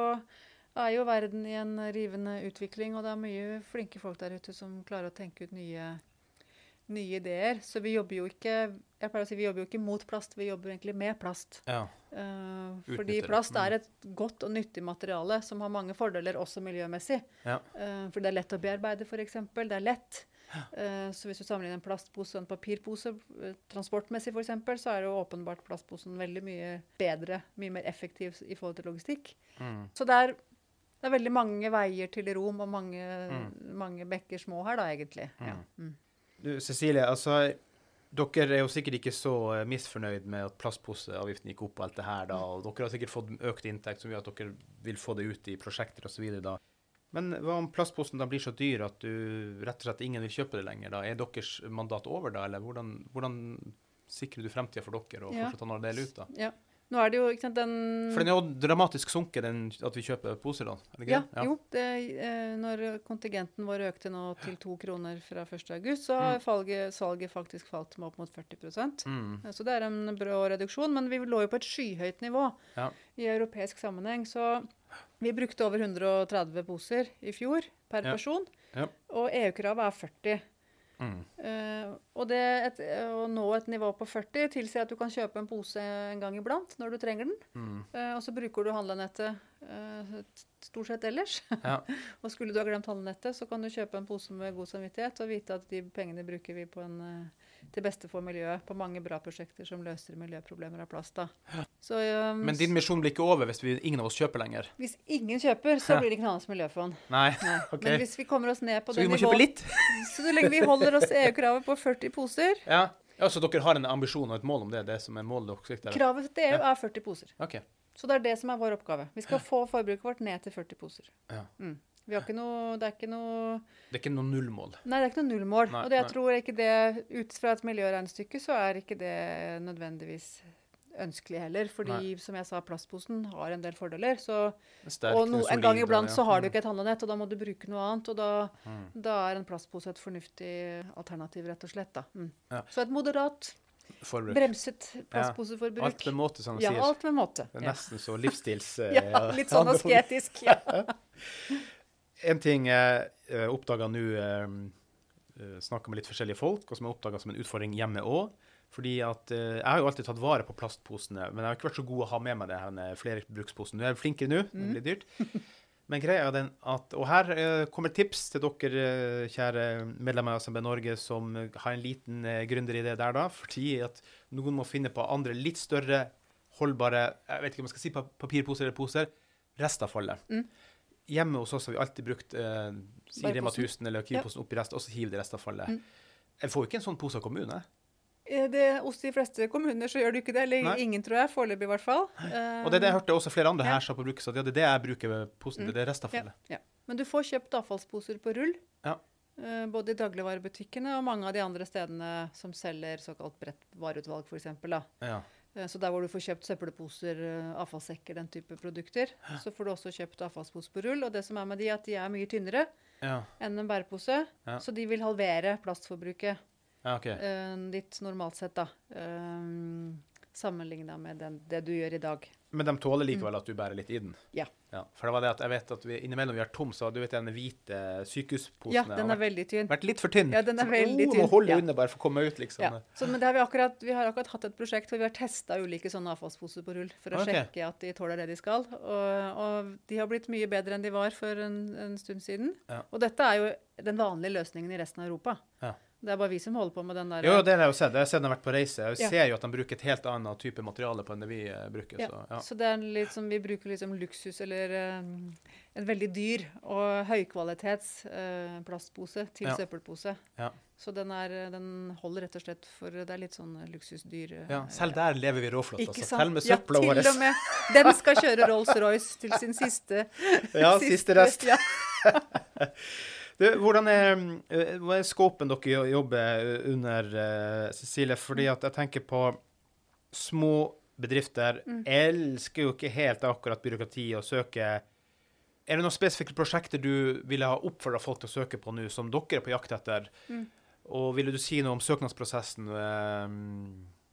S2: er jo verden i en rivende utvikling, og det er mye flinke folk der ute som klarer å tenke ut nye, nye ideer. Så vi jobber jo ikke jeg pleier å si vi jobber jo ikke mot plast, vi jobber egentlig med plast.
S1: ja. Uh,
S2: fordi plast
S1: Mm.
S2: er et godt og nyttig materiale som har mange fordeler, også miljømessig.
S1: Ja.
S2: Uh, for det er lett å bearbeide, f.eks. Det er lett. Uh, så hvis du sammenligner en plastpose og en papirpose transportmessig, f.eks., så er jo åpenbart plastposen veldig mye bedre, mye mer effektiv i forhold til logistikk.
S1: Mm.
S2: Så det er, det er veldig mange veier til rom og mange,
S1: Mm.
S2: mange bekker små her, da, egentlig. Ja.
S1: Du, Cecilie, altså dere er jo sikkert ikke så eh, misfornøyd med at plastposeavgiften gikk opp og alt det her, da, og dere har sikkert fått økt inntekt som gjør at dere vil få det ut i prosjekter osv. da. Men hva om plastposen da blir så dyr at du rett og slett ingen vil kjøpe det lenger? da? Er deres mandat over da, eller hvordan, hvordan sikrer du fremtida for dere og
S2: Ja.
S1: fortsatt ha noe å dele ut da?
S2: ja. Nå er det jo ikke sant, den
S1: For den er jo dramatisk sunket, den, at vi kjøper poser da, er det
S2: Ja,
S1: ja.
S2: jo. Det, eh, når kontingenten vår økte nå til to kroner fra 1. august, så har
S1: Mm.
S2: falget, salget faktisk falt med opp mot 40
S1: Mm.
S2: Eh, Så det er en brå reduksjon. Men vi lå jo på et skyhøyt nivå
S1: Ja.
S2: i europeisk sammenheng. Så vi brukte over 130 poser i fjor per
S1: Ja.
S2: person.
S1: Ja.
S2: Og EU-kravet er 40.
S1: Mm.
S2: Eh, og det et, å nå et nivå på 40 tilsier at du kan kjøpe en pose en gang iblant når du trenger den.
S1: Mm.
S2: Uh, og så bruker du handlenettet uh, stort sett ellers.
S1: Ja. [laughs]
S2: og skulle du ha glemt handlenettet, så kan du kjøpe en pose med god samvittighet og vite at de pengene bruker vi på en, eh, til beste for miljøet på mange bra prosjekter som løser miljøproblemer av plast. da. Så, um,
S1: Men din misjon blir ikke over hvis vi, ingen av oss kjøper lenger?
S2: Hvis ingen kjøper, så blir det ikke noe annet miljøfond.
S1: Nei.
S2: Nei. [laughs]
S1: Ok.
S2: Men hvis vi kommer oss ned på
S1: Så vi må kjøpe litt? [laughs]
S2: Så lenge vi holder oss EU-kravet på 40 poser
S1: Ja. ja, Så dere har en ambisjon og et mål om det? Det som er målet dere sikter?
S2: Kravet til EU er 40 poser.
S1: OK.
S2: Så det er det som er vår oppgave. Vi skal få forbruket vårt ned til 40 poser.
S1: Ja.
S2: Mm. Vi har ikke noe, det er ikke noe
S1: Det er ikke noe nullmål?
S2: Nei, det er ikke noe nullmål.
S1: Nei,
S2: og det, jeg
S1: nei.
S2: tror ikke det, ut fra et miljøregnestykke, så er ikke det nødvendigvis ønskelig heller. Fordi,
S1: Nei.
S2: som jeg sa, plastposen har en del fordeler. Så,
S1: er
S2: og no, en gang iblant
S1: ja.
S2: så har du ikke et handlenett, og da må du bruke noe annet. Og da,
S1: Mm.
S2: da er en plastpose et fornuftig alternativ, rett og slett. Mm.
S1: Ja.
S2: Så et moderat,
S1: Forbruk.
S2: bremset plastposeforbruk.
S1: Alt med måte, som de
S2: ja,
S1: sier.
S2: alt med måte.
S1: Det er
S2: Ja.
S1: nesten så livsstils... [laughs] eh,
S2: ja, litt sånn [laughs] asketisk. Ja. [laughs]
S1: En ting jeg uh, oppdaga nå uh, Snakka med litt forskjellige folk, og som jeg oppdaga som en utfordring hjemme òg. Fordi at eh, Jeg har jo alltid tatt vare på plastposene, men jeg har ikke vært så god å ha med meg det her flerbruksposen. Du er flinkere nå, det blir dyrt. Men greia er den at Og her eh, kommer tips til dere, eh, kjære medlemmer av SMB Norge, som eh, har en liten gründeridé der, da. Fordi at noen må finne på andre litt større, holdbare Jeg vet ikke om jeg skal si papirposer eller poser. Restavfallet.
S2: Mm.
S1: Hjemme hos oss har vi alltid brukt eh,
S2: si
S1: Rema 1000 eller Kiwi-posen oppi rest, og så hiver det restavfallet.
S2: Mm.
S1: Jeg får jo ikke en sånn pose av kommune.
S2: Eh, Det, hos de fleste kommuner så gjør du ikke det. Eller
S1: Nei.
S2: ingen, tror jeg. Foreløpig, i hvert fall.
S1: Og det er det jeg hørte også flere andre
S2: Ja.
S1: her sa på bruket, at ja, det er det jeg bruker med posen.
S2: Mm.
S1: Det er restavfallet.
S2: Ja, ja. Men du får kjøpt avfallsposer på rull.
S1: Ja.
S2: Eh, Både i dagligvarebutikkene og mange av de andre stedene som selger såkalt bredt vareutvalg, f.eks.
S1: Ja.
S2: Så der hvor du får kjøpt søppelposer, eh, avfallssekker, den type produkter, så får du også kjøpt avfallspose på rull. Og det som er med de, er at de er mye tynnere
S1: Ja.
S2: enn en bærepose,
S1: Ja.
S2: så de vil halvere plastforbruket
S1: ja, okay.
S2: eh, ditt normalt sett, da. Um, Sammenligna med den, det du gjør i dag.
S1: Men de tåler likevel at du bærer litt i den?
S2: Mm. Ja.
S1: For det var det at jeg vet at vi, innimellom vi har tom, så du vet den hvite sykehusposen
S2: Ja, den er
S1: vært,
S2: veldig tynn.
S1: vært litt for tynn.
S2: Ja, den er
S1: Så,
S2: veldig
S1: oh,
S2: tynn.
S1: Må holde
S2: Ja.
S1: under bare for å komme ut, liksom.
S2: Ja. Så, men det har vi, akkurat, vi har akkurat hatt et prosjekt hvor vi har testa ulike sånne avfallsposer på rull for å
S1: okay.
S2: sjekke at de tåler det de skal. Og, og de har blitt mye bedre enn de var for en, en stund siden.
S1: Ja.
S2: Og dette er jo den vanlige løsningen i resten av Europa.
S1: Ja.
S2: Det er bare vi som holder på med den der
S1: Jo, det har jeg jo sett. Jeg har sett den har vært på reise. Jeg
S2: Ja.
S1: ser jo at de bruker et helt annet type materiale på enn det vi eh, bruker.
S2: Ja,
S1: Så, ja.
S2: Så det er litt som vi bruker liksom luksus eller um, en veldig dyr og høykvalitets uh, plastpose til
S1: Ja.
S2: søppelpose.
S1: Ja.
S2: Så den, er, den holder rett og slett for Det er litt sånn luksusdyr. eh,
S1: ja. Selv der lever vi råflott.
S2: Ikke
S1: Altså. Til med
S2: ja,
S1: søpla vår.
S2: til og med. Den skal kjøre Rolls-Royce til sin siste [laughs]
S1: Ja, [laughs] siste rest.
S2: Ja. [laughs]
S1: Hvordan er, eh, er skåpen dere jobber under, eh, Cecilie? Fordi at jeg tenker på små bedrifter
S2: Mm.
S1: elsker jo ikke helt akkurat byråkrati og søke Er det noen spesifikke prosjekter du ville ha oppfordra folk til å søke på nå, som dere er på jakt etter?
S2: Mm.
S1: Og ville du si noe om søknadsprosessen? eh,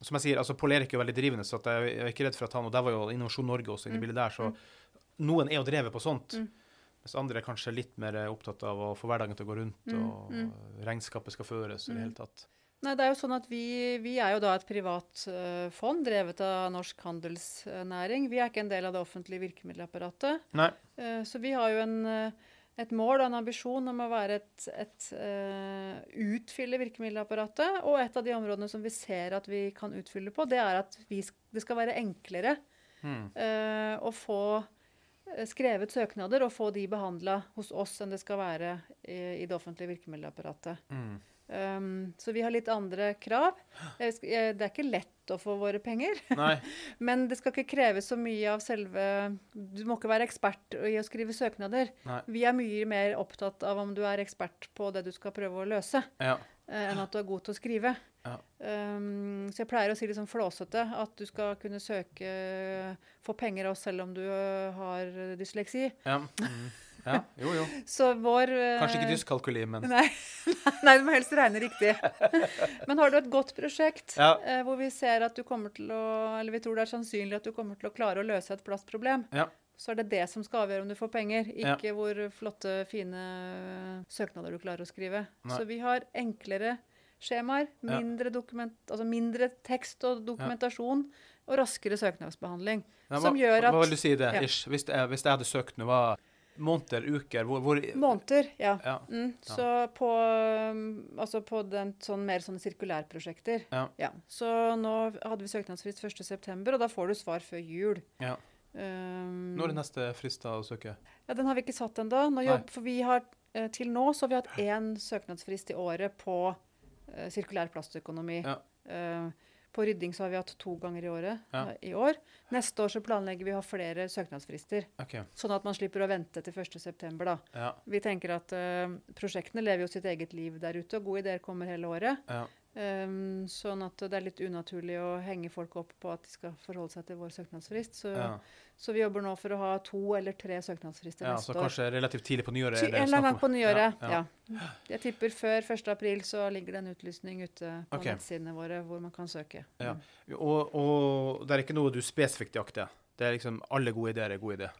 S1: som jeg sier, altså Pål er jo veldig drivende, så jeg, er ikke redd for at han Og der var jo Innovasjon Norge også inne i
S2: Mm.
S1: bildet der, så
S2: Mm.
S1: noen er jo drevet på sånt.
S2: Mm.
S1: Mens andre er kanskje litt mer opptatt av å få hverdagen til å gå rundt,
S2: Mm,
S1: og
S2: mm.
S1: regnskapet skal føres i det
S2: Mm.
S1: hele tatt.
S2: Nei, det er jo sånn at vi, vi er jo da et privat uh, fond drevet av norsk handelsnæring. Vi er ikke en del av det offentlige virkemiddelapparatet.
S1: Nei.
S2: Uh, så vi har jo en, eh, et mål og en ambisjon om å være et, et uh, utfylle virkemiddelapparatet. Og et av de områdene som vi ser at vi kan utfylle på, det er at vi, det skal være enklere
S1: Mm.
S2: eh, å få skrevet søknader og få de behandla hos oss enn det skal være i, i det offentlige virkemiddelapparatet.
S1: Mm.
S2: Um, så vi har litt andre krav. Det er ikke lett å få våre penger, [laughs] men det skal ikke kreve så mye av selve Du må ikke være ekspert i å skrive søknader.
S1: Nei.
S2: Vi er mye mer opptatt av om du er ekspert på det du skal prøve å løse,
S1: Ja.
S2: Eh, enn at du er god til å skrive.
S1: Ja.
S2: Um, så jeg pleier å si litt sånn flåsete at du skal kunne søke få penger av oss selv om du øh, har dysleksi.
S1: Ja. Mm. ja. Jo, jo. [laughs]
S2: Så vår
S1: Kanskje ikke dyskalkuli, men [laughs]
S2: Nei, nei, du må helst regne riktig. [laughs] Men har du et godt prosjekt
S1: Ja.
S2: eh, hvor vi ser at du kommer til å Eller vi tror det er sannsynlig at du kommer til å klare å løse et plastproblem,
S1: Ja.
S2: Så er det det som skal avgjøre om du får penger,
S1: Ja.
S2: ikke hvor flotte, fine søknader du klarer å skrive.
S1: Nei.
S2: Så vi har enklere skjemaer, mindre, dokument, altså mindre tekst og dokumentasjon, og raskere søknadsbehandling.
S1: Ja,
S2: Som
S1: hva,
S2: gjør at-
S1: Hva vil du si det,
S2: Ja.
S1: ish? Hvis, jeg, hvis jeg hadde søkt nå, hva måneder, uker? Hvor, hvor
S2: Måneder, ja.
S1: Ja.
S2: Mm,
S1: Ja.
S2: så på, um, altså på den sånn, mer sånne sirkulærprosjekter.
S1: Ja.
S2: Så nå hadde vi søknadsfrist 1.9., og da får du svar før jul. Um,
S1: Når er neste frist å søke?
S2: Ja, Den har vi ikke satt ennå. For vi har eh, til nå så har vi hatt én søknadsfrist i året på uh, sirkulær plastøkonomi.
S1: Ja.
S2: Uh, på rydding så har vi hatt to ganger i året
S1: Ja.
S2: uh, i år. Neste år så planlegger vi å ha flere søknadsfrister,
S1: Okay.
S2: sånn at man slipper å vente til 1.9. da.
S1: Ja.
S2: Vi tenker at prosjektene lever jo sitt eget liv der ute, og gode ideer kommer hele året.
S1: Ja.
S2: Um, sånn at det er litt unaturlig å henge folk opp på at de skal forholde seg til vår søknadsfrist. Så,
S1: ja.
S2: så vi jobber nå for å ha to eller tre søknadsfrister
S1: ja
S2: neste
S1: så
S2: år.
S1: kanskje relativt tidlig på nyåret?
S2: Ty-
S1: er
S2: eller gang på nyåret,
S1: Ja,
S2: ja. Jeg tipper før 1. april så ligger det en utlysning ute på
S1: okay.
S2: nettsidene våre hvor man kan søke.
S1: Ja. Og, og det er ikke noe du spesifikt jakter? Det er liksom alle gode ideer er gode ideer?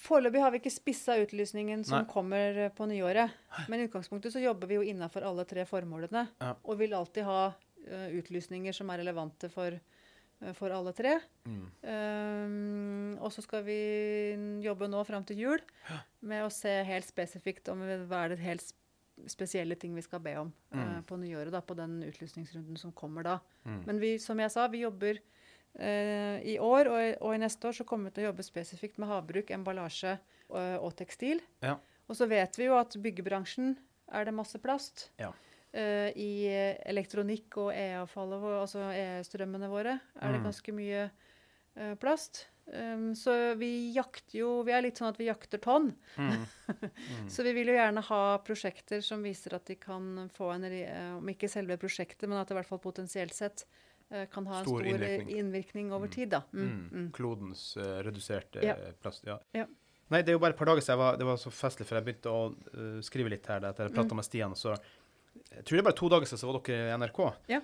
S2: Foreløpig har vi ikke spissa utlysningen som
S1: Nei.
S2: kommer eh, på nyåret. Men i utgangspunktet så jobber vi jo innafor alle tre formålene.
S1: Ja.
S2: Og vil alltid ha uh, utlysninger som er relevante for, uh, for alle tre.
S1: Mm.
S2: Um, og så skal vi jobbe nå fram til jul med å se helt spesifikt om hva er det helt spesielle ting vi skal be om
S1: mm.
S2: uh, på nyåret, da, på den utlysningsrunden som kommer da.
S1: Mm.
S2: Men vi, som jeg sa, vi jobber i år og, i- og i neste år så kommer vi til å jobbe spesifikt med havbruk, emballasje og, og tekstil.
S1: Ja.
S2: Og så vet vi jo at byggebransjen er det masse plast.
S1: Ja.
S2: Eh, I elektronikk og E-avfallet, altså E-strømmene våre, er det
S1: Mm.
S2: ganske mye eh, plast. Um, så vi jakter jo Vi er litt sånn at vi jakter tonn.
S1: Mm. [laughs] Mm.
S2: Så vi vil jo gjerne ha prosjekter som viser at de kan få en eh, Om ikke selve prosjektet, men at det i hvert fall potensielt sett eh, kan ha en
S1: Stor
S2: stor innvirkning,
S1: innvirkning.
S2: over
S1: Mm.
S2: tid, da. Mm,
S1: Mm.
S2: mm.
S1: Klodens uh, reduserte
S2: Ja.
S1: plast. Ja.
S2: Ja.
S1: Nei, det er jo bare et par dager siden jeg var, det var så festlig, for jeg begynte å uh, skrive litt her etter jeg prata med Stian. Så jeg tror det er bare to dager siden så var dere i NRK.
S2: Ja.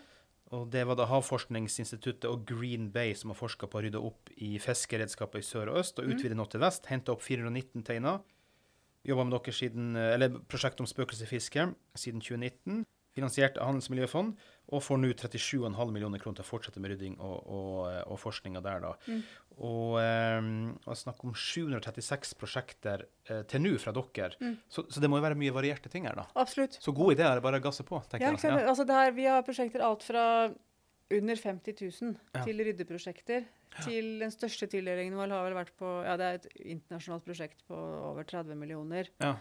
S1: Og det var da Havforskningsinstituttet og Green Bay som har forska på å rydde opp i fiskeredskaper i sør og øst, og
S2: Mm.
S1: nå til vest. Henta opp 419 teiner. Jobba med dere siden, eh, eller prosjektet om spøkelsesfiske siden 2019. Finansiert av Handelsmiljøfond, og får nå 37,5 millioner kroner til å fortsette med rydding og, og, eh, og forskninga der, da.
S2: Mm.
S1: Og um, snakk om 736 prosjekter eh, til nå fra dere.
S2: Mm.
S1: Så, så det må jo være mye varierte ting her, da.
S2: Absolutt.
S1: Så gode ideer er bare å gasse på, tenker
S2: Ja,
S1: jeg.
S2: sant? Altså det her, vi har prosjekter alt fra under 50 000
S1: Ja.
S2: til ryddeprosjekter. Til den største tildelingen vår har vel vært på Ja, det er et internasjonalt prosjekt på over 30 millioner.
S1: Ja.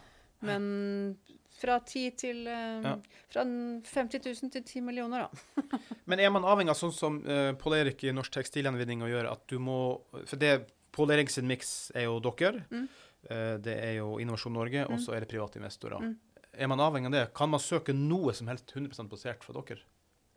S2: Men fra 10 til eh,
S1: Ja.
S2: Fra 50 000 til 10 millioner, da. [laughs]
S1: Men er man avhengig av sånn som uh, Pål Erik i Norsk Tekstilgjenvinning å gjøre, at du må For det Pål Erik sin miks er jo dere.
S2: Mm.
S1: uh, det er jo Innovasjon Norge, og
S2: Mm.
S1: så er det private investorer.
S2: Mm.
S1: Er man avhengig av det? Kan man søke noe som helst 100% basert fra dere?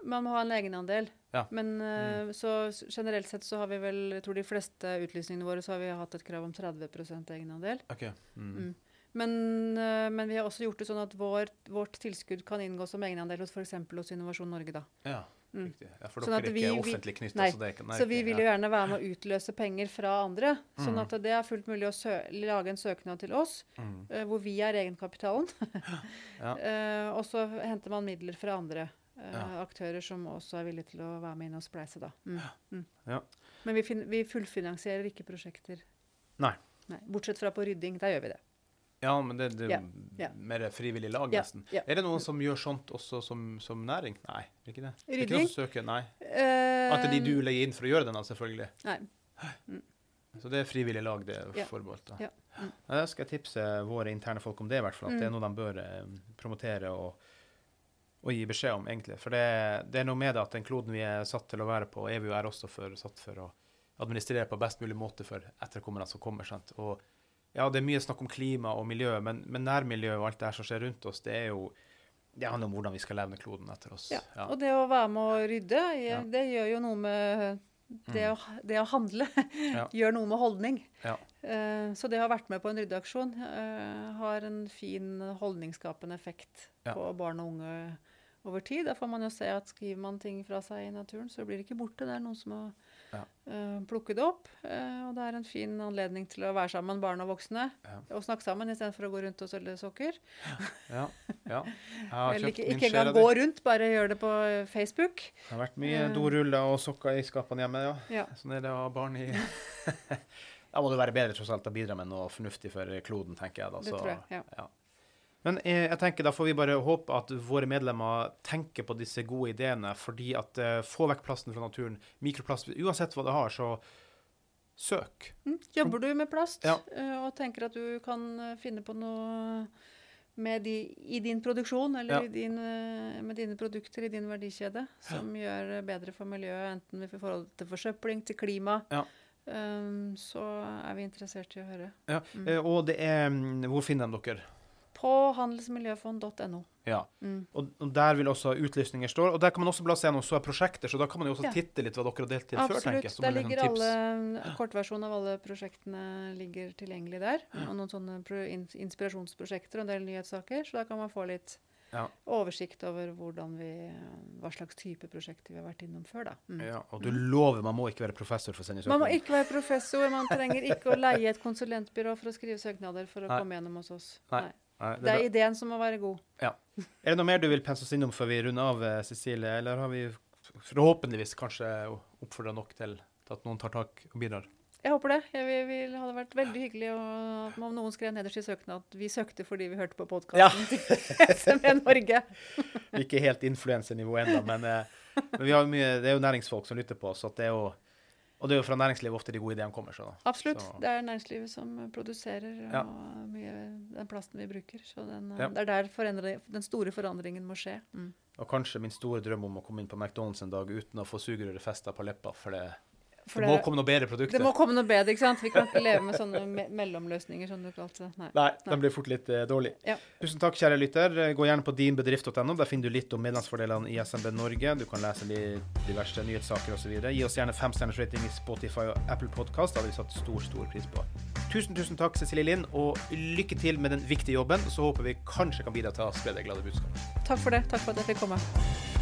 S2: Man må ha en egenandel.
S1: Ja.
S2: Men mm. så generelt sett så har vi vel Jeg tror de fleste utlysningene våre så har vi hatt et krav om 30 egenandel.
S1: OK. Mm.
S2: Mm. Men, eh, men vi har også gjort det sånn at vår, vårt tilskudd kan inngå som egenandel hos f.eks. hos Innovasjon Norge. da.
S1: Ja,
S2: Mm.
S1: Ja, for
S2: Sånn
S1: dere er ikke
S2: vi-
S1: offentlig knyttet?
S2: nei,
S1: så det er ikke nei,
S2: Så vi vil jo gjerne være med å utløse penger fra andre. Sånn
S1: Mm.
S2: at det er fullt mulig å lage en søknad til oss
S1: Mm.
S2: uh, hvor vi er egenkapitalen. [laughs]
S1: Ja.
S2: Eh, og så henter man midler fra andre uh,
S1: Ja.
S2: aktører som også er villige til å være med inn og spleise. da. Mm. Mm.
S1: Ja.
S2: Men vi, fin vi fullfinansierer ikke prosjekter.
S1: Nei.
S2: Nei. Bortsett fra på rydding. Der gjør vi det.
S1: Ja, men det, det er
S2: yeah.
S1: mer frivillig lag, nesten.
S2: Yeah.
S1: Er det noen som gjør sånt også som, som næring? Nei, ikke det. Er Ikke noen som søker, nei.
S2: Uh,
S1: At det er de du legger inn for å gjøre den, selvfølgelig.
S2: Nei.
S1: Så det er frivillig lag det er
S2: yeah.
S1: forbeholdt. da.
S2: Mm.
S1: Da skal jeg tipse våre interne folk om det, i hvert fall. At det er
S2: Mm.
S1: noe de bør eh, promotere og, og gi beskjed om, egentlig. For det, det er noe med det at den kloden vi er satt til å være på, er vi jo her også for, satt for å administrere på best mulig måte for etterkommerne som kommer. sant? Og ja, det er mye snakk om klima og miljø, men, men nærmiljø og alt det her som skjer rundt oss, det er jo det handler om hvordan vi skal levne kloden etter oss.
S2: Ja.
S1: Ja.
S2: Og det å være med å rydde,
S1: Ja.
S2: det gjør jo noe med det,
S1: Mm.
S2: å, det å handle. [laughs] Gjør noe med holdning.
S1: Ja.
S2: Eh, så det å ha vært med på en ryddeaksjon eh, har en fin holdningsskapende effekt på barn og unge over tid. Da får man jo se at skriver man ting fra seg i naturen, så blir det ikke borte. Det er noen som har
S1: Ja.
S2: eh, plukket det opp. eh, og det er en fin anledning til å være sammen, barn og voksne,
S1: Ja.
S2: og snakke sammen istedenfor å gå rundt og selge sokker.
S1: Ja. ja. [laughs]
S2: Eller ikke, ikke engang gå rundt, bare gjør det på Facebook.
S1: Det har vært mye
S2: uh,
S1: doruller og sokker i skapene hjemme, ja. Sånn er det å ha barn i [laughs] Da må det være bedre tross alt å bidra med noe fornuftig for kloden, tenker jeg. da.
S2: Det tror jeg, ja.
S1: Men jeg, jeg tenker da får vi bare håpe at våre medlemmer tenker på disse gode ideene, fordi at eh, få vekk plasten fra naturen. Mikroplast, uansett hva det har, så søk.
S2: Mm. Jobber du med plast
S1: Ja.
S2: eh, og tenker at du kan eh, finne på noe med de, i din produksjon eller
S1: Ja.
S2: i din, med dine produkter i din verdikjede som gjør det bedre for miljøet, enten i forhold til forsøpling, til klima,
S1: Ja.
S2: um, så er vi interessert i å høre.
S1: Ja.
S2: Mm.
S1: Og det er mm, Hvor finner de dere?
S2: På handelsmiljøfond.no.
S1: Ja.
S2: Mm.
S1: Og, og der vil også utlysninger stå. Og der kan man også bla seg gjennom så er prosjekter, så da kan man jo også
S2: Ja.
S1: titte litt hva dere har delt til før, tenker jeg. Absolutt.
S2: Der ligger alle Kortversjonen av alle prosjektene ligger tilgjengelig der. Og noen sånne inspirasjonsprosjekter og en del nyhetssaker. Så da kan man få litt
S1: Ja.
S2: oversikt over vi, hva slags type prosjekter vi har vært innom før. da. Mm.
S1: Ja, og du lover, man må ikke være professor for å sende
S2: Man må ikke være professor, man trenger ikke å leie et konsulentbyrå for å skrive søknader for å
S1: Nei.
S2: komme gjennom hos oss.
S1: Nei.
S2: Nei.
S1: Nei, det
S2: Det
S1: er
S2: er ideen som må være god.
S1: Ja. er det noe mer du vil pense oss innom før vi runder av, eh, Cecilie? Eller har vi forhåpentligvis kanskje oppfordra nok til at noen tar tak og bidrar?
S2: Jeg håper det. Jeg vil, vil, hadde vært veldig hyggelig om noen skrev nederst i søknad at vi søkte fordi vi hørte på
S1: Ja.
S2: podkasten til SME Norge.
S1: Er [laughs] ikke helt influensernivå ennå, men, eh, men vi har mye, det er jo næringsfolk som lytter på oss. Så at det er jo, og det er jo fra næringslivet ofte de gode ideene kommer. Så.
S2: Absolutt.
S1: Så-
S2: Det er næringslivet som produserer
S1: Ja.
S2: og mye den plasten vi bruker. Så den,
S1: Ja.
S2: det er der den store forandringen må skje. Mm.
S1: Og kanskje min store drøm om å komme inn på McDonald's en dag uten å få sugerøret festa på leppa, for det,
S2: For
S1: det må komme noe bedre produkter.
S2: det må komme noe bedre, ikke sant? Vi kan ikke leve med sånne me mellomløsninger, som du kalte det. Nei.
S1: Nei, den blir fort litt eh, dårlig.
S2: Ja.
S1: Tusen takk, kjære lytter. Eh, Gå gjerne på dinbedrift.no. Der finner du litt om medlemsfordelene i SMB Norge. Du kan lese diverse nyhetssaker osv. Gi oss gjerne femstjerners rating i Spotify og Apple Podcast. Det hadde vi satt stor, stor pris på. Tusen, tusen takk, Cecilie Lind, og lykke til med den viktige jobben. Så håper vi kanskje kan bidra til å spre det glade budskapet.
S2: Takk for det. Takk for at jeg fikk komme.